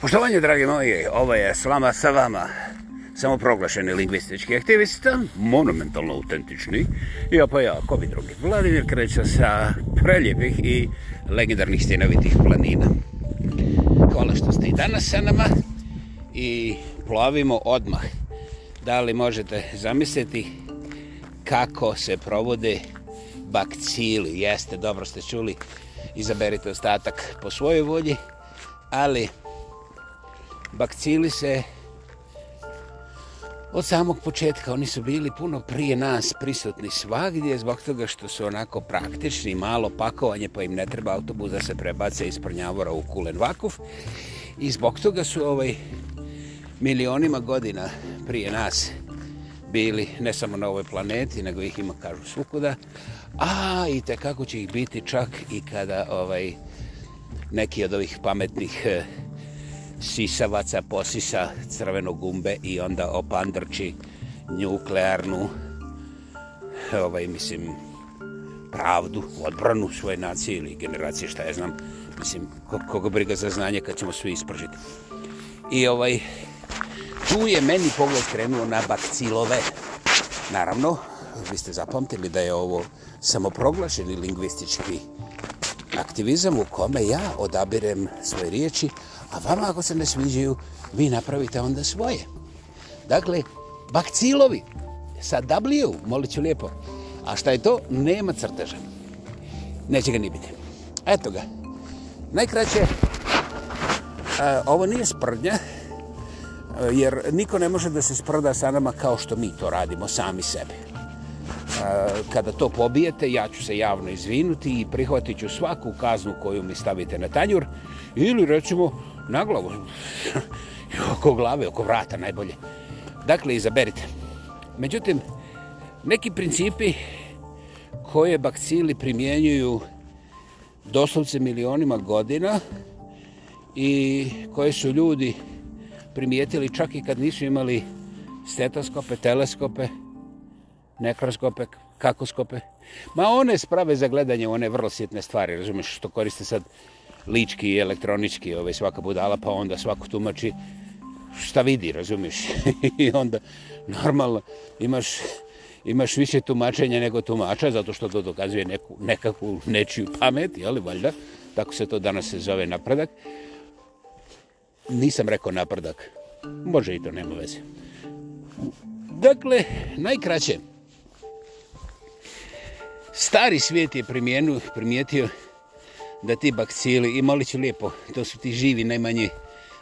Poštovanje, dragi moji, ovo je slama sa vama. Samo proglašeni lingvistički aktivista, monumentalno autentični. Ja pa ja, ko bi drugi? Vladimir kreća sa preljepih i legendarnih stinovitih planina. Hvala što ste i danas sa nama i plavimo odmah. Da li možete zamisliti kako se provode bakcili? Jeste, dobro ste čuli. Izaberite ostatak po svojoj volji, ali bakcili se od samog početka, oni su bili puno prije nas prisutni svagdje zbog toga što su onako praktični, malo pakovanje pa im ne treba autobus da se prebace iz Prnjavora u Kulen Vakuf i zbog toga su ovaj milionima godina prije nas bili ne samo na ovoj planeti, nego ih ima kažu svukuda, a i te kako će ih biti čak i kada ovaj neki od ovih pametnih eh, sisavaca, posisa crveno gumbe i onda opandrči nuklearnu ovaj, mislim, pravdu, odbranu svoje nacije ili generacije, šta ja znam, mislim, koga briga za znanje kad ćemo svi ispržiti. I ovaj, tu je meni pogled krenuo na bakcilove. Naravno, vi ste zapamtili da je ovo samoproglašeni lingvistički aktivizam u kome ja odabirem svoje riječi, a vama ako se ne sviđaju, vi napravite onda svoje. Dakle, bakcilovi sa W, molit ću lijepo, a šta je to, nema crteža. Neće ga ni biti. Eto ga. Najkraće, a, e, ovo nije sprdnja, e, jer niko ne može da se sprda sa nama kao što mi to radimo sami sebi. E, kada to pobijete, ja ću se javno izvinuti i prihvatit ću svaku kaznu koju mi stavite na tanjur ili recimo Na glavu. oko glave, oko vrata najbolje. Dakle, izaberite. Međutim, neki principi koje bakcili primjenjuju doslovce milionima godina i koje su ljudi primijetili čak i kad nisu imali stetoskope, teleskope, nekroskope, kakoskope. Ma one sprave za gledanje, one vrlo sjetne stvari, razumiješ, što koriste sad lički i elektronički, ovaj, svaka budala, pa onda svako tumači šta vidi, razumiš? I onda normalno imaš, imaš više tumačenja nego tumača, zato što to dokazuje neku, nekakvu nečiju pamet, jeli, valjda? Tako se to danas se zove napredak. Nisam rekao napredak. Može i to, nema veze. Dakle, najkraće. Stari svijet je primijenu, primijetio, primijetio da ti bakcili i molit ću lijepo, to su ti živi najmanji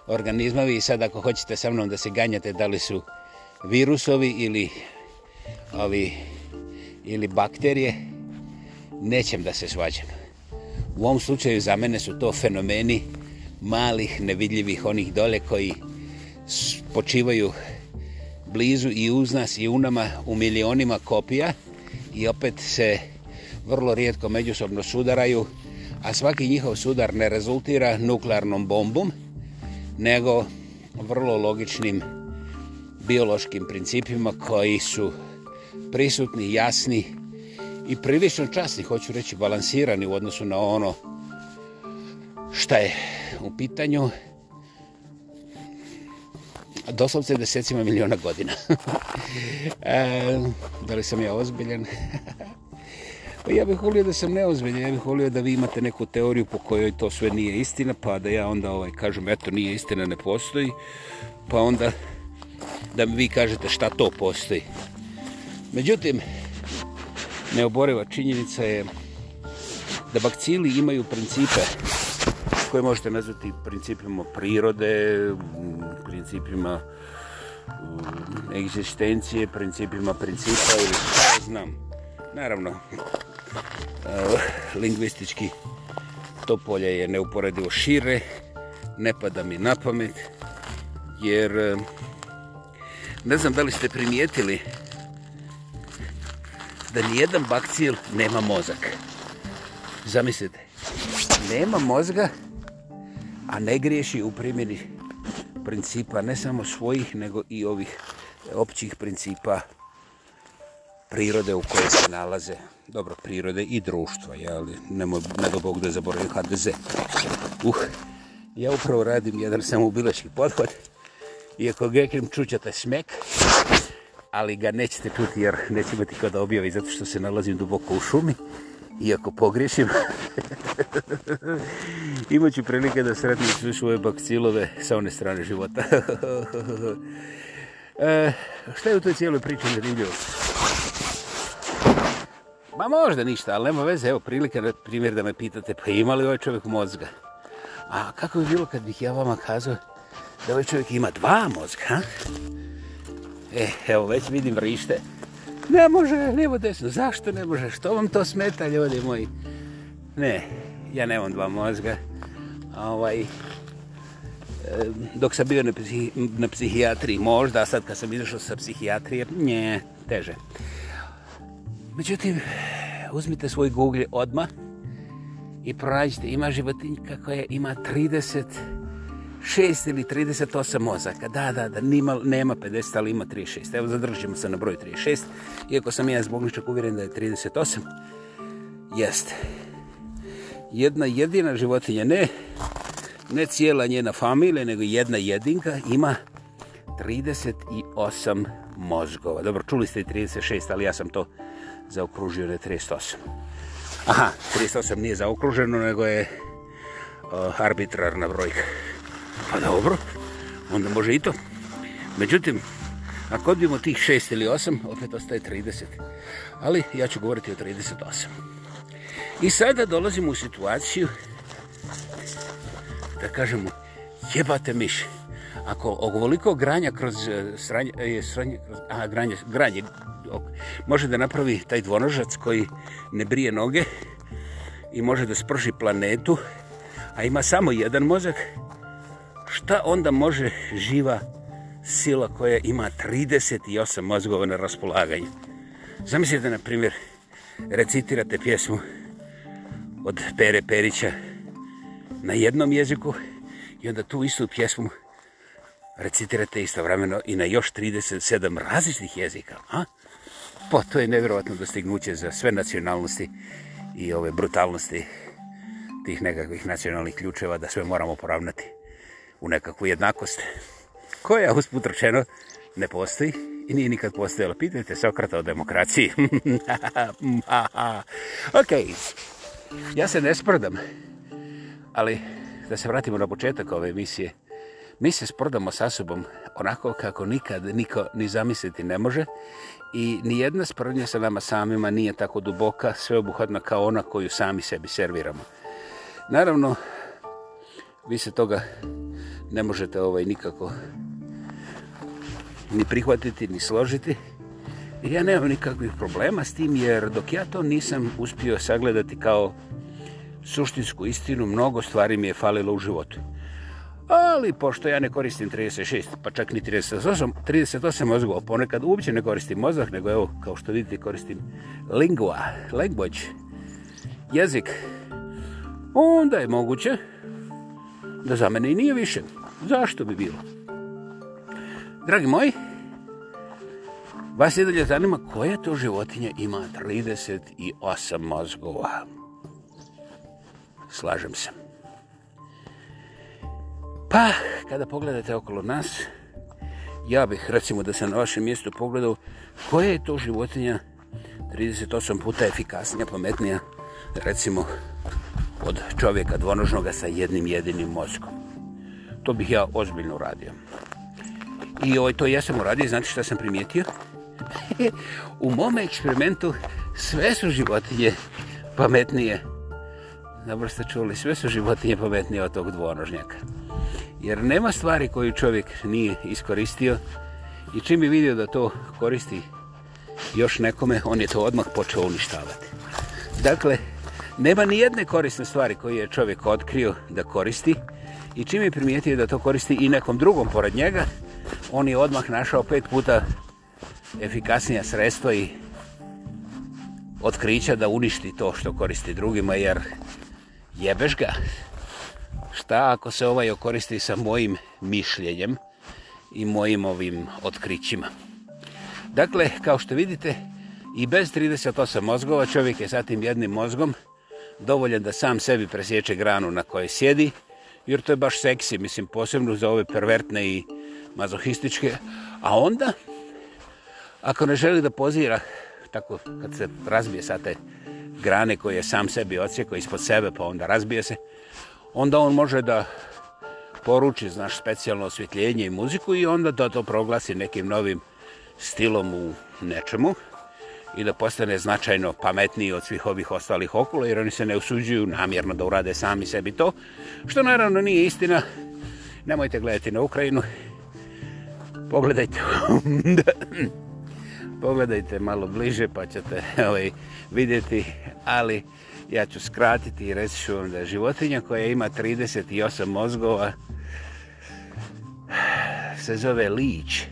organizmovi i sad ako hoćete sa mnom da se ganjate da li su virusovi ili ovi ili bakterije, nećem da se svađam. U ovom slučaju za mene su to fenomeni malih nevidljivih onih dole koji počivaju blizu i uz nas i u nama u milionima kopija i opet se vrlo rijetko međusobno sudaraju a svaki njihov sudar ne rezultira nuklearnom bombom, nego vrlo logičnim biološkim principima koji su prisutni, jasni i prilično časni, hoću reći balansirani u odnosu na ono šta je u pitanju doslovce desecima miliona godina. e, da li sam ja ozbiljen? Pa ja bih volio da sam neozbiljan, ja bih volio da vi imate neku teoriju po kojoj to sve nije istina, pa da ja onda ovaj kažem, eto, nije istina, ne postoji, pa onda da mi vi kažete šta to postoji. Međutim, neoboreva činjenica je da bakcili imaju principe koje možete nazvati principima prirode, principima mm, egzistencije, principima principa ili šta znam. Naravno, lingvistički to polje je neuporedivo šire, ne pada mi na pamet, jer eh, ne znam da li ste primijetili da nijedan bakcil nema mozak. Zamislite, nema mozga, a ne griješi u primjeni principa ne samo svojih, nego i ovih općih principa prirode u kojoj se nalaze, dobro, prirode i društva, jel, nemoj, ne do Bog da zaboravim HDZ. Uh, ja upravo radim jedan samobilački podhod, iako gekrim čućate smek, ali ga nećete čuti jer neće imati kao da objavi zato što se nalazim duboko u šumi. Iako pogriješim, imat ću prilike da sretim sve svoje bakcilove sa one strane života. e, šta je u toj cijeloj priči nadivljivo? Ma možda ništa, ali nema veze, evo prilika, na primjer, da me pitate, pa ima li ovaj čovjek mozga? A kako bi bilo kad bih ja vama kazao da ovaj čovjek ima dva mozga, ha? E, evo, već vidim vrište. Ne može, nemo desno, zašto ne može, što vam to smeta, ljudi moji? Ne, ja nemam dva mozga. A ovaj, dok sam bio na, psihi, na psihijatriji, možda, sad kad sam izašao sa psihijatrije, nje, teže. Međutim, uzmite svoj Google odma i pronađite, ima životinjka koja ima 36 ili 38 mozaka. Da, da, da, nima, nema 50, ali ima 36. Evo, zadržimo se na broj 36, iako sam ja zbog ničak uvjeren da je 38. Jeste. Jedna jedina životinja, ne, ne cijela njena familija, nego jedna jedinka ima 38 mozgova. Dobro, čuli ste i 36, ali ja sam to zaokružio je 38. Aha, 38 nije zaokruženo, nego je uh, arbitrarna brojka. Pa dobro, onda može i to. Međutim, ako odbijemo tih 6 ili 8, opet ostaje 30. Ali ja ću govoriti o 38. I sada dolazimo u situaciju da kažemo jebate miše ako ovoliko granja kroz e, sranje, e, sranje kroz, a, granje, granje, ok, može da napravi taj dvonožac koji ne brije noge i može da sprši planetu, a ima samo jedan mozak, šta onda može živa sila koja ima 38 mozgova na raspolaganju? Zamislite, na primjer, recitirate pjesmu od Pere Perića na jednom jeziku i onda tu istu pjesmu recitirate recitirate istovremeno i na još 37 različitih jezika. A? Pa to je nevjerovatno dostignuće za sve nacionalnosti i ove brutalnosti tih nekakvih nacionalnih ključeva da sve moramo poravnati u nekakvu jednakost koja usput rečeno ne postoji i nije nikad postojala. Pitajte Sokrata o demokraciji. ok, ja se ne sprdam, ali da se vratimo na početak ove emisije, mi se sprdamo sa sobom onako kako nikad niko ni zamisliti ne može i ni jedna sprdnja sa nama samima nije tako duboka, sveobuhodna kao ona koju sami sebi serviramo. Naravno, vi se toga ne možete ovaj nikako ni prihvatiti, ni složiti. Ja nemam nikakvih problema s tim, jer dok ja to nisam uspio sagledati kao suštinsku istinu, mnogo stvari mi je falilo u životu. Ali pošto ja ne koristim 36, pa čak ni 38, 38 mozgova, ponekad uopće ne koristim mozak, nego evo, kao što vidite, koristim lingua, language, jezik, onda je moguće da za mene i nije više. Zašto bi bilo? Dragi moji, vas i dalje zanima koja to životinja ima 38 mozgova. Slažem se. Pa, kada pogledate okolo nas, ja bih recimo da sam na vašem mjestu pogledao koja je to životinja 38 puta efikasnija, pametnija, recimo od čovjeka dvonožnoga sa jednim jedinim mozgom. To bih ja ozbiljno uradio. I ovaj, to ja sam uradio, znate šta sam primijetio? u mome eksperimentu sve su životinje pametnije. Dobro ste čuli, sve su životinje pametnije od tog dvonožnjaka. Jer nema stvari koju čovjek nije iskoristio i čim je vidio da to koristi još nekome, on je to odmah počeo uništavati. Dakle, nema ni jedne korisne stvari koje je čovjek otkrio da koristi i čim je primijetio da to koristi i nekom drugom pored njega, on je odmah našao pet puta efikasnija sredstva i otkrića da uništi to što koristi drugima jer jebeš ga šta ako se ovaj okoristi sa mojim mišljenjem i mojim ovim otkrićima. Dakle, kao što vidite, i bez 38 mozgova čovjek je sa tim jednim mozgom dovoljen da sam sebi presječe granu na kojoj sjedi, jer to je baš seksi, mislim, posebno za ove pervertne i mazohističke. A onda, ako ne želi da pozira, tako kad se razbije sa te grane koje je sam sebi odsjekao ispod sebe, pa onda razbije se, onda on može da poruči znaš, specijalno osvjetljenje i muziku i onda da to proglasi nekim novim stilom u nečemu i da postane značajno pametniji od svih ovih ostalih okula jer oni se ne usuđuju namjerno da urade sami sebi to, što naravno nije istina. Nemojte gledati na Ukrajinu. Pogledajte. Pogledajte malo bliže pa ćete ovaj, vidjeti, ali ja ću skratiti i reći ću vam da životinja koja ima 38 mozgova se zove Leech.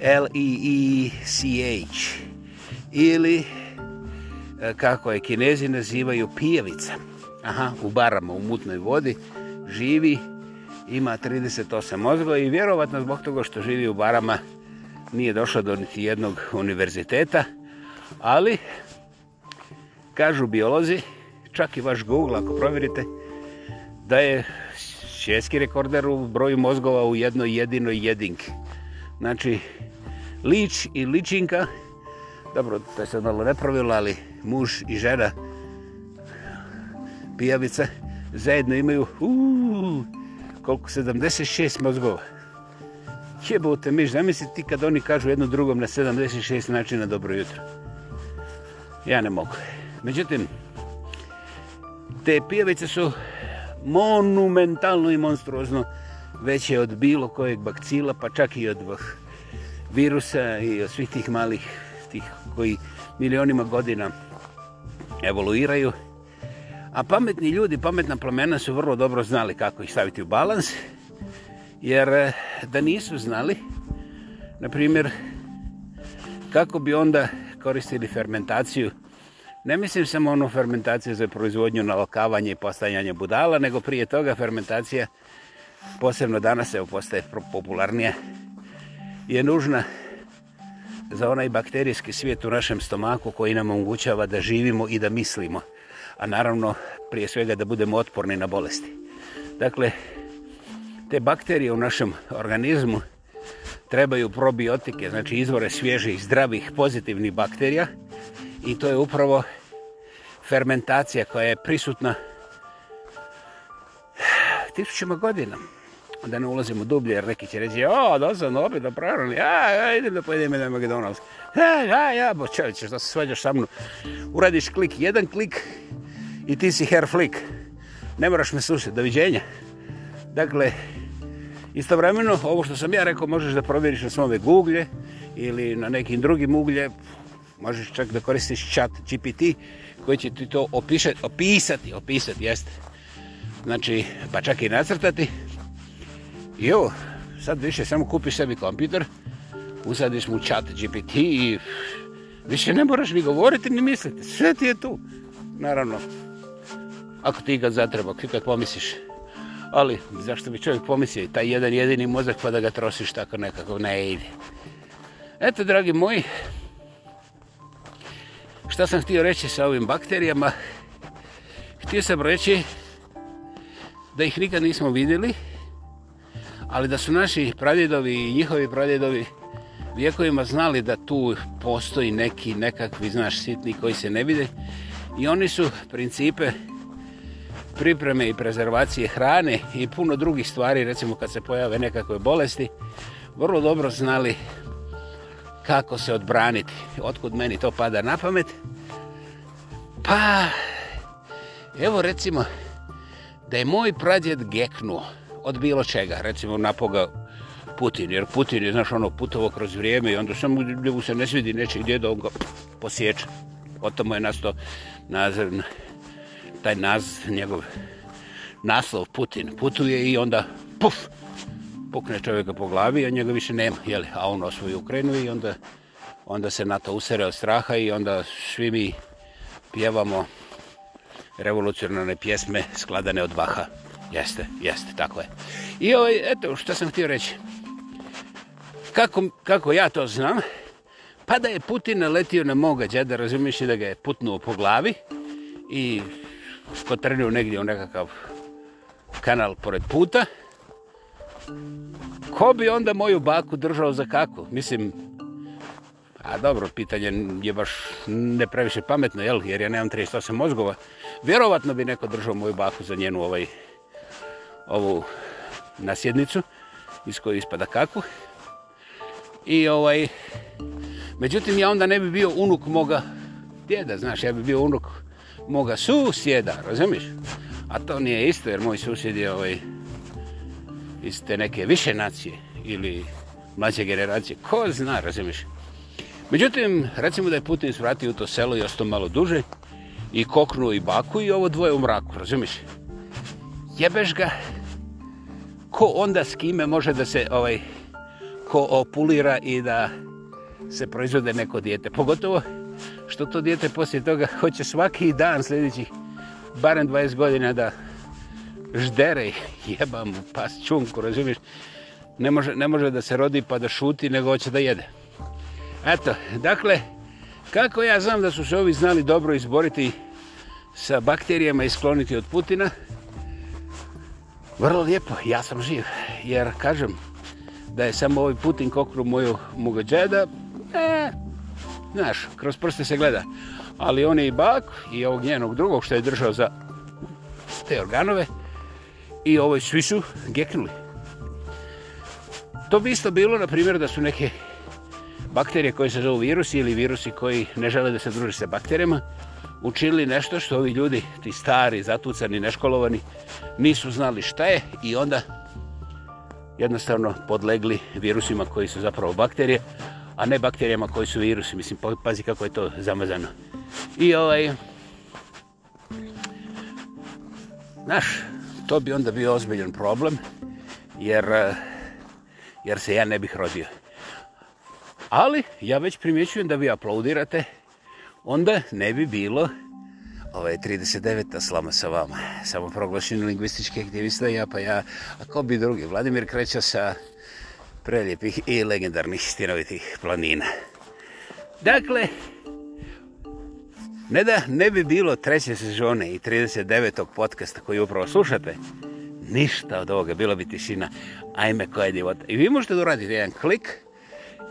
L-E-E-C-H. Ili e, kako je kinezi nazivaju pijevica. Aha, u barama, u mutnoj vodi. Živi, ima 38 mozgova i vjerovatno zbog toga što živi u barama nije došla do niti jednog univerziteta. Ali, kažu biolozi, čak i vaš Google ako provjerite, da je svjetski rekorder u broju mozgova u jednoj jedinoj jedinki. Znači, lič i ličinka, dobro, to je sad malo nepravilo, ali muž i žena, pijavice, zajedno imaju uuu, koliko 76 mozgova. Jebote, miš, zamisliti kad oni kažu jednom drugom na 76 načina dobro jutro. Ja ne mogu. Međutim, te pijavice su monumentalno i monstruozno veće od bilo kojeg bakcila, pa čak i od virusa i od svih tih malih tih koji milionima godina evoluiraju. A pametni ljudi, pametna plamena su vrlo dobro znali kako ih staviti u balans, jer eh, da nisu znali, na primjer, kako bi onda koristili fermentaciju Ne mislim samo ono fermentacije za proizvodnju nalokavanja i postajanja budala, nego prije toga fermentacija, posebno danas se postaje popularnija, je nužna za onaj bakterijski svijet u našem stomaku koji nam omogućava da živimo i da mislimo, a naravno prije svega da budemo otporni na bolesti. Dakle, te bakterije u našem organizmu trebaju probiotike, znači izvore svježih, zdravih, pozitivnih bakterija i to je upravo fermentacija koja je prisutna tisućima godina. Da ne ulazimo dublje, jer neki će reći, o, da sam opet da prarali, a, a, idem da pojedem na McDonald's. A, a, a, bo čovječe, što se svađaš sa mnom? Uradiš klik, jedan klik i ti si hair flick. Ne moraš me slušati, doviđenja. Dakle, istovremeno, ovo što sam ja rekao, možeš da provjeriš na svome Google ili na nekim drugim uglje, možeš čak da koristiš chat GPT koji će ti to opišati, opisati, opisati, jeste. Znači, pa čak i nacrtati. I evo, sad više samo kupiš sebi kompjuter, usadiš mu chat GPT i više ne moraš ni govoriti ni misliti. Sve ti je tu. Naravno, ako ti ga zatreba, kako pomisliš? Ali, zašto bi čovjek pomislio taj jedan jedini mozak pa da ga trosiš tako nekako ne ide. Eto, dragi moji, Šta sam htio reći sa ovim bakterijama? Htio sam reći da ih nikad nismo vidjeli, ali da su naši pradjedovi i njihovi pradjedovi vjekovima znali da tu postoji neki nekakvi, znaš, sitni koji se ne vide. I oni su principe pripreme i prezervacije hrane i puno drugih stvari, recimo kad se pojave nekakve bolesti, vrlo dobro znali kako se odbraniti. Otkud meni to pada na pamet? Pa, evo recimo, da je moj prađed geknuo od bilo čega. Recimo, napoga Putin, jer Putin je, znaš, ono, putovo kroz vrijeme i onda samo mu se ne svidi neče gdje da on ga posjeća. O tomu je nasto naziv, taj naz, njegov naslov Putin. Putuje i onda, puf, pukne čovjeka po glavi, a njega više nema, jeli, a on osvoji Ukrajinu i onda, onda se NATO usere od straha i onda svi mi pjevamo revolucionarne pjesme skladane od Baha. Jeste, jeste, tako je. I ovaj, eto, što sam htio reći. Kako, kako ja to znam? Pa da je Putin letio na moga džeda, razumiješ da ga je putnuo po glavi i skotrnio negdje u nekakav kanal pored puta, ko bi onda moju baku držao za kako? Mislim, a dobro, pitanje je baš ne previše pametno, jel? jer ja nemam 38 mozgova. Vjerovatno bi neko držao moju baku za njenu ovaj, ovu nasjednicu, iz koje ispada kako. I ovaj, međutim, ja onda ne bi bio unuk moga djeda, znaš, ja bi bio unuk moga susjeda, razumiš? A to nije isto, jer moj susjed je ovaj, iz te neke više nacije ili mlađe generacije, ko zna, razumiješ. Međutim, recimo da je Putin svratio u to selo i osto malo duže i koknuo i baku i ovo dvoje u mraku, razumiješ. Jebeš ga, ko onda s kime može da se ovaj koopulira i da se proizvode neko dijete. Pogotovo što to dijete poslije toga hoće svaki dan sljedećih barem 20 godina da ždere jebam pas čunku, razumiješ? Ne može, ne može da se rodi pa da šuti, nego hoće da jede. Eto, dakle, kako ja znam da su se ovi znali dobro izboriti sa bakterijama i skloniti od Putina? Vrlo lijepo, ja sam živ. Jer, kažem, da je samo ovaj Putin kokru moju muga džeda, e, znaš, kroz prste se gleda. Ali on je i bak i ovog njenog drugog što je držao za te organove, i ovoj svi su geknuli. To bi isto bilo, na primjer, da su neke bakterije koje se zovu virusi ili virusi koji ne žele da se druže sa bakterijama, učinili nešto što ovi ljudi, ti stari, zatucani, neškolovani, nisu znali šta je i onda jednostavno podlegli virusima koji su zapravo bakterije, a ne bakterijama koji su virusi. Mislim, pa- pazi kako je to zamazano. I ovaj... Znaš, to bi onda bio ozbiljen problem, jer, eh, jer se ja ne bih rodio. Ali ja već primjećujem da vi aplaudirate, onda ne bi bilo Ovo je 39. slama sa vama. Samo proglašen lingvistički aktivista ja pa ja, a ko bi drugi? Vladimir kreća sa prelijepih i legendarnih stinovitih planina. Dakle, Ne da ne bi bilo treće sezone i 39. podcasta koji upravo slušate, ništa od ovoga, bilo bi tišina, ajme koja je divota. I vi možete da uradite jedan klik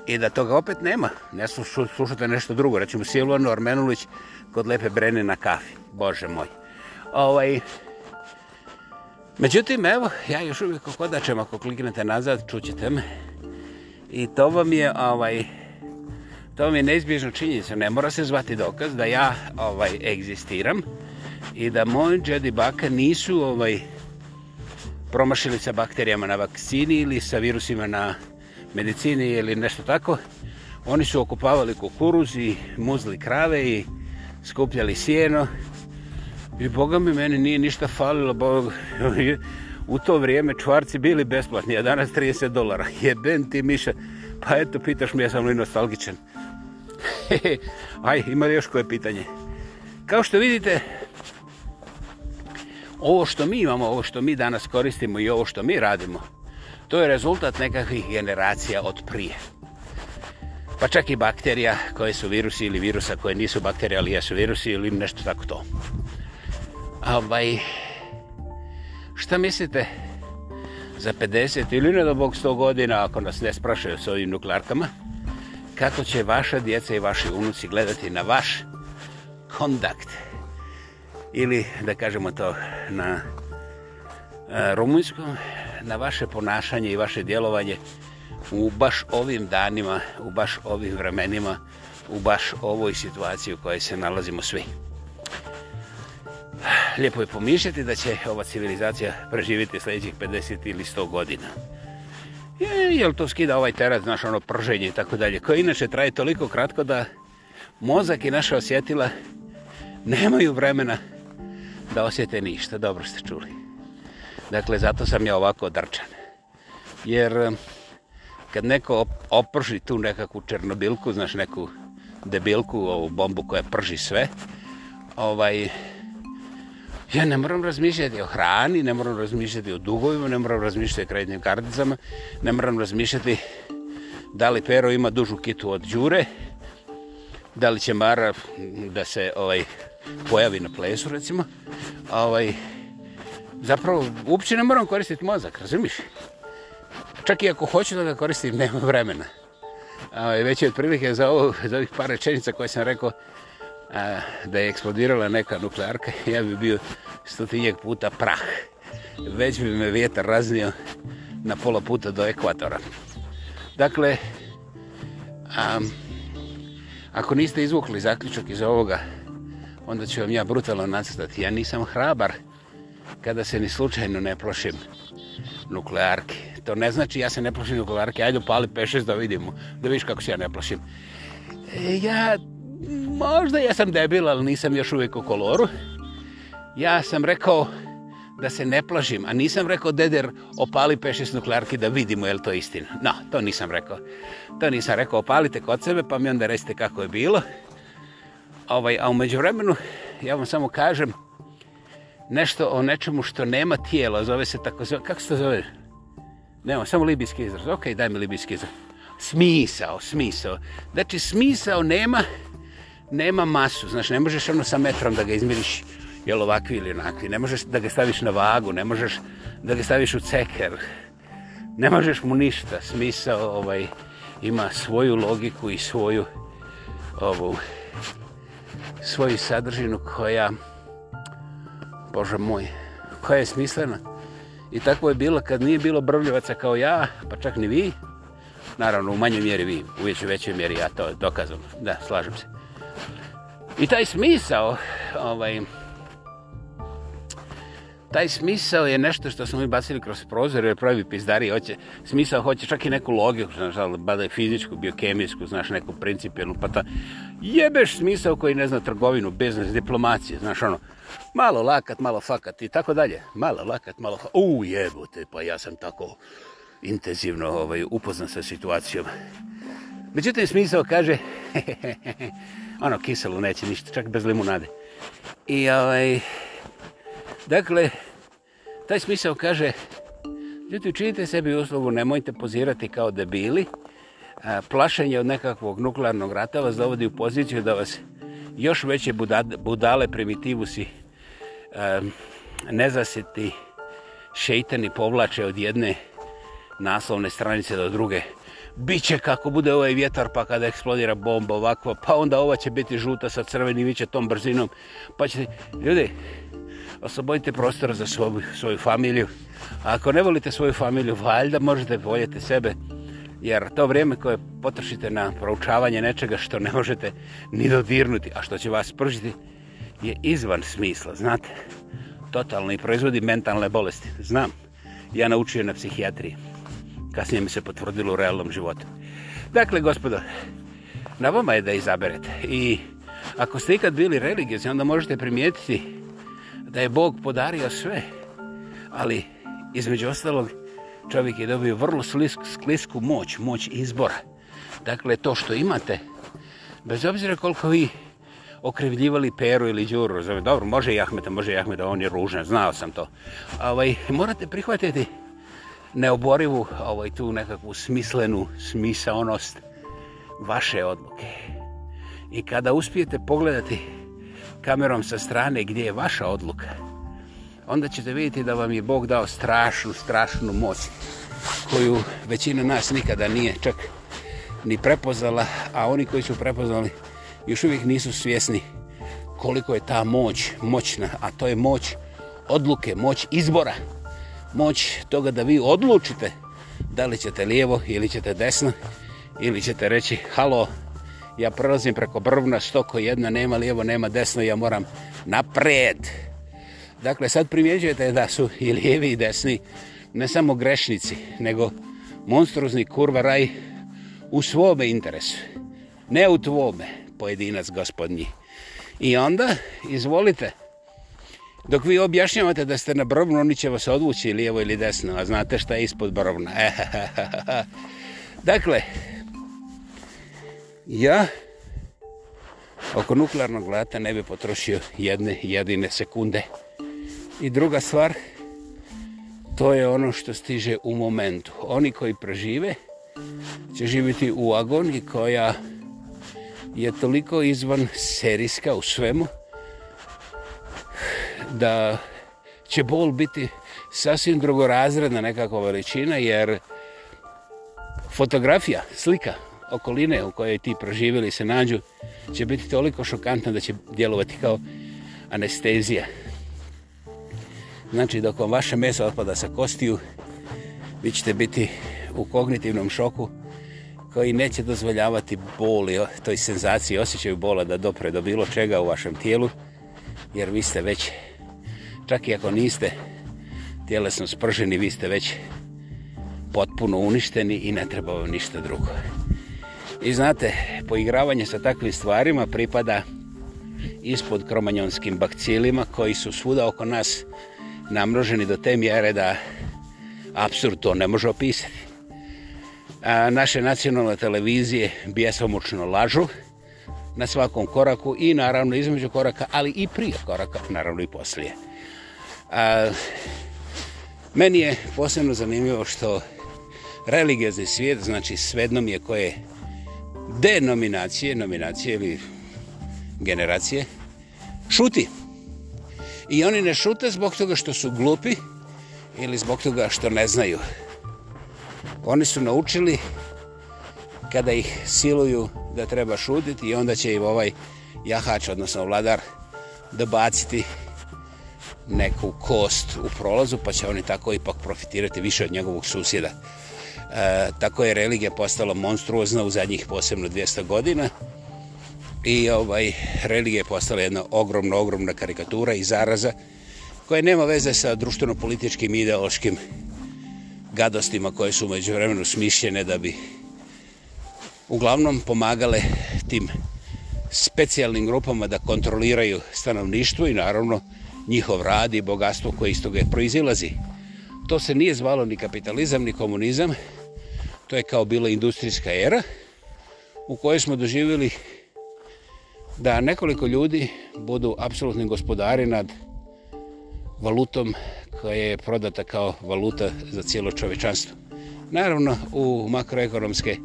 i da toga opet nema. Ne slušate nešto drugo, rećemo Silvano Armenulić kod Lepe Brene na kafi. Bože moj. Ovaj, Međutim, evo, ja još uvijek kodačem, ako kliknete nazad, čućete me. I to vam je, ovaj, To mi je neizbježno činjenica. Ne mora se zvati dokaz da ja ovaj egzistiram i da moj džed i baka nisu ovaj, promašili sa bakterijama na vakcini ili sa virusima na medicini ili nešto tako. Oni su okupavali kukuruz i muzli krave i skupljali sjeno. I boga mi, meni nije ništa falilo. Boga. U to vrijeme čvarci bili besplatni, a danas 30 dolara. Jeben ti miša. Pa eto, pitaš mi, ja sam li nostalgičan. Aj, ima li još koje pitanje? Kao što vidite, ovo što mi imamo, ovo što mi danas koristimo i ovo što mi radimo, to je rezultat nekakvih generacija od prije. Pa čak i bakterija koje su virusi ili virusa koje nisu bakterije, ali jesu virusi ili nešto tako to. Ovaj, šta mislite za 50 ili ne do bog 100 godina ako nas ne sprašaju s ovim nuklearkama? kako će vaša djeca i vaši unuci gledati na vaš kondakt ili da kažemo to na e, rumunjskom na vaše ponašanje i vaše djelovanje u baš ovim danima u baš ovim vremenima u baš ovoj situaciji u kojoj se nalazimo svi lijepo je pomišljati da će ova civilizacija preživjeti sljedećih 50 ili 100 godina je, je li to skida ovaj teraz, znaš, ono prženje i tako dalje, koje inače traje toliko kratko da mozak i naša osjetila nemaju vremena da osjete ništa. Dobro ste čuli. Dakle, zato sam ja ovako drčan. Jer kad neko oprži tu nekakvu černobilku, znaš, neku debilku, ovu bombu koja prži sve, ovaj, Ja ne moram razmišljati o hrani, ne moram razmišljati o dugovima, ne moram razmišljati o kreditnim karticama, ne moram razmišljati da li Pero ima dužu kitu od Đure, da li će Mara da se ovaj pojavi na plesu, recimo. Ovaj, zapravo, uopće ne moram koristiti mozak, razumiš? Čak i ako hoću da ga koristim, nema vremena. Ovaj, već je otprilike za, ovo, za ovih par rečenica koje sam rekao, a, da je eksplodirala neka nuklearka, ja bi bio stotinjak puta prah. Već bi me vjetar raznio na pola puta do ekvatora. Dakle, a, ako niste izvukli zaključak iz ovoga, onda ću vam ja brutalno nacrtati. Ja nisam hrabar kada se ni slučajno ne plošim nuklearke. To ne znači ja se ne plošim nuklearke, ajde pali P6 da vidimo, da viš kako se ja ne plošim. E, ja možda jesam debil, ali nisam još uvijek u koloru. Ja sam rekao da se ne plažim, a nisam rekao deder opali pešest nuklearki da vidimo je li to istina. No, to nisam rekao. To nisam rekao, opalite kod sebe pa mi onda recite kako je bilo. Ovaj, a umeđu vremenu ja vam samo kažem nešto o nečemu što nema tijelo, zove se tako zove, kako se to zove? Nema, samo libijski izraz. Ok, daj mi libijski izraz. Smisao, smisao. Znači, smisao nema, nema masu, znaš, ne možeš ono sa metrom da ga izmiriš jel ovakvi ili onakvi, ne možeš da ga staviš na vagu, ne možeš da ga staviš u ceker, ne možeš mu ništa, smisao ovaj, ima svoju logiku i svoju ovu, svoju sadržinu koja, Bože moj, koja je smislena. I tako je bilo kad nije bilo brvljivaca kao ja, pa čak ni vi, naravno u manjoj mjeri vi, uvijek u većoj mjeri ja to dokazam, da, slažem se. I taj smisao, ovaj, taj smisao je nešto što smo mi bacili kroz prozor, jer pravi pizdari hoće, smisao hoće čak i neku logiku, znaš, ali bada je fizičku, biokemijsku, znaš, neku principijalnu, pa ta jebeš smisao koji ne zna trgovinu, biznes, diplomacije, znaš, ono, malo lakat, malo fakat i tako dalje, malo lakat, malo fakat, u jebote, pa ja sam tako intenzivno ovaj, upoznan sa situacijom. Međutim, smisao kaže, ono, kiselo neće ništa, čak bez limunade. I, ovaj, dakle, taj smisao kaže, ljudi, učinite sebi uslovu, nemojte pozirati kao debili, A, plašenje od nekakvog nuklearnog rata vas dovodi u poziciju da vas još veće budade, budale primitivusi e, nezaseti šeitani povlače od jedne naslovne stranice do druge bit će kako bude ovaj vjetar pa kada eksplodira bomba ovako, pa onda ova će biti žuta sa crvenim, vi će tom brzinom, pa ćete, ljudi, oslobodite prostora za svoju, svoju familiju. A ako ne volite svoju familiju, valjda možete voljeti sebe, jer to vrijeme koje potrošite na proučavanje nečega što ne možete ni dodirnuti, a što će vas pržiti, je izvan smisla, znate. Totalno i proizvodi mentalne bolesti. Znam, ja naučio na psihijatriji kasnije mi se potvrdilo u realnom životu. Dakle, gospodo, na vama je da izaberete. I ako ste ikad bili religijezni, onda možete primijetiti da je Bog podario sve. Ali, između ostalog, čovjek je dobio vrlo slisk, slisku moć, moć izbora. Dakle, to što imate, bez obzira koliko vi okrivljivali Peru ili Đuru, dobro, može i Ahmeta, može i Ahmeta, on je ružan, znao sam to. Ovaj, morate prihvatiti neoborivu ovaj tu nekakvu smislenu smisaonost vaše odluke. I kada uspijete pogledati kamerom sa strane gdje je vaša odluka, onda ćete vidjeti da vam je Bog dao strašnu, strašnu moć koju većina nas nikada nije čak ni prepoznala, a oni koji su prepoznali još uvijek nisu svjesni koliko je ta moć moćna, a to je moć odluke, moć izbora moć toga da vi odlučite da li ćete lijevo ili ćete desno ili ćete reći halo, ja prolazim preko brvna štoko jedna, nema lijevo, nema desno, ja moram naprijed. Dakle, sad primjeđujete da su i lijevi i desni ne samo grešnici, nego monstruzni kurva raj u svome interesu, ne u tvome, pojedinac gospodnji. I onda, izvolite, izvolite, Dok vi objašnjavate da ste na brovnu, oni će vas odvući lijevo ili desno, a znate šta je ispod brovna. dakle, ja oko nuklearnog vrata ne bi potrošio jedne jedine sekunde. I druga stvar, to je ono što stiže u momentu. Oni koji prežive će živjeti u agoni koja je toliko izvan serijska u svemu, da će bol biti sasvim drugorazredna nekakva veličina, jer fotografija, slika okoline u kojoj ti proživjeli se nađu će biti toliko šokantna da će djelovati kao anestezija. Znači, dok vam vaše meso otpada sa kostiju, vi ćete biti u kognitivnom šoku koji neće dozvoljavati boli, toj senzaciji, osjećaju bola da dopre do bilo čega u vašem tijelu, jer vi ste već čak i ako niste tjelesno sprženi, vi ste već potpuno uništeni i ne treba vam ništa drugo. I znate, poigravanje sa takvim stvarima pripada ispod kromanjonskim bakcilima koji su svuda oko nas namroženi do te mjere da absurd to ne može opisati. A naše nacionalne televizije bijesomučno lažu na svakom koraku i naravno između koraka, ali i prije koraka, naravno i poslije. A, meni je posebno zanimljivo što religijazni svijet, znači svedno mi je koje denominacije, nominacije ili generacije, šuti. I oni ne šute zbog toga što su glupi ili zbog toga što ne znaju. Oni su naučili kada ih siluju da treba šutiti i onda će im ovaj jahač, odnosno vladar, dobaciti neku kost u prolazu, pa će oni tako ipak profitirati više od njegovog susjeda. E, tako je religija postala monstruozna u zadnjih posebno 200 godina i ovaj, religija je postala jedna ogromna, ogromna karikatura i zaraza koja nema veze sa društveno-političkim ideološkim gadostima koje su među vremenu smišljene da bi uglavnom pomagale tim specijalnim grupama da kontroliraju stanovništvo i naravno njihov rad i bogatstvo koje iz toga proizilazi. To se nije zvalo ni kapitalizam, ni komunizam. To je kao bila industrijska era u kojoj smo doživjeli da nekoliko ljudi budu apsolutni gospodari nad valutom koja je prodata kao valuta za cijelo čovečanstvo. Naravno, u makroekonomske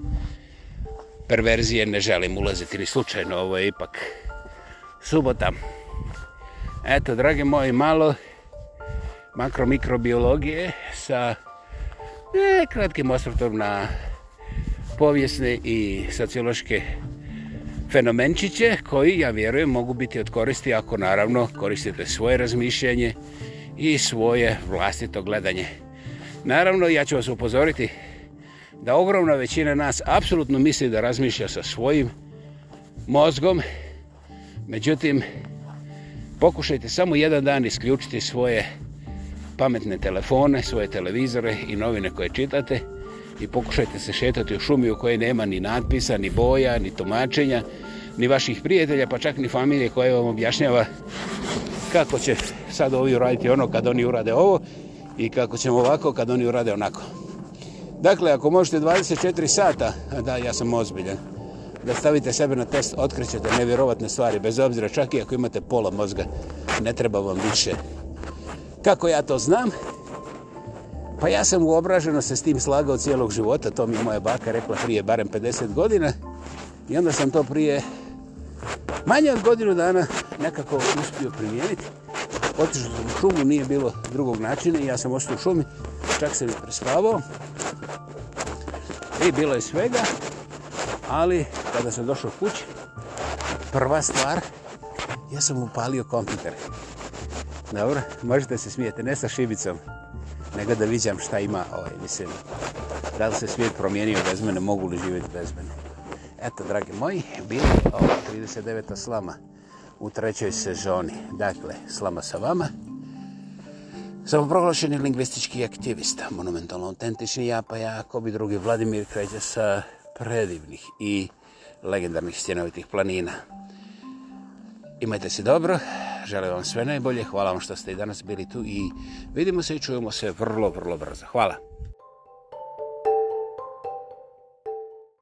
perverzije ne želim ulaziti ni slučajno, ovo je ipak subota. Eto, drage moji, malo makromikrobiologije sa e, kratkim osvrtom na povijesne i sociološke fenomenčiće koji, ja vjerujem, mogu biti od koristi ako, naravno, koristite svoje razmišljanje i svoje vlastito gledanje. Naravno, ja ću vas upozoriti da ogromna većina nas apsolutno misli da razmišlja sa svojim mozgom, međutim, pokušajte samo jedan dan isključiti svoje pametne telefone, svoje televizore i novine koje čitate i pokušajte se šetati u šumi u kojoj nema ni natpisa, ni boja, ni tumačenja, ni vaših prijatelja, pa čak ni familije koja vam objašnjava kako će sad ovi uraditi ono kad oni urade ovo i kako ćemo ovako kad oni urade onako. Dakle, ako možete 24 sata, da, ja sam ozbiljan, da stavite sebe na test, otkrićete nevjerovatne stvari, bez obzira čak i ako imate pola mozga, ne treba vam više. Kako ja to znam? Pa ja sam uobraženo se s tim slagao cijelog života, to mi moja baka rekla prije barem 50 godina. I onda sam to prije manje od godinu dana nekako uspio primijeniti. Otišao sam u šumu, nije bilo drugog načina i ja sam ostao u šumi, čak sam i prespavao. I bilo je svega, ali kada sam došao kuć, prva stvar, ja sam upalio kompiter. Dobro, možete se smijete, ne sa šibicom, nego da vidim šta ima, ovaj, mislim, da li se svijet promijenio bez mene, mogu li živjeti bez mene. Eto, dragi moji, bilo je ovaj 39. slama u trećoj sezoni. Dakle, slama sa vama. Samo proglašeni lingvistički aktivista, monumentalno autentični ja, pa ja, ko bi drugi, Vladimir Kređa sa predivnih i legendarnih stjenovitih planina. Imajte se dobro, želim vam sve najbolje, hvala vam što ste i danas bili tu i vidimo se i čujemo se vrlo, vrlo brzo. Hvala.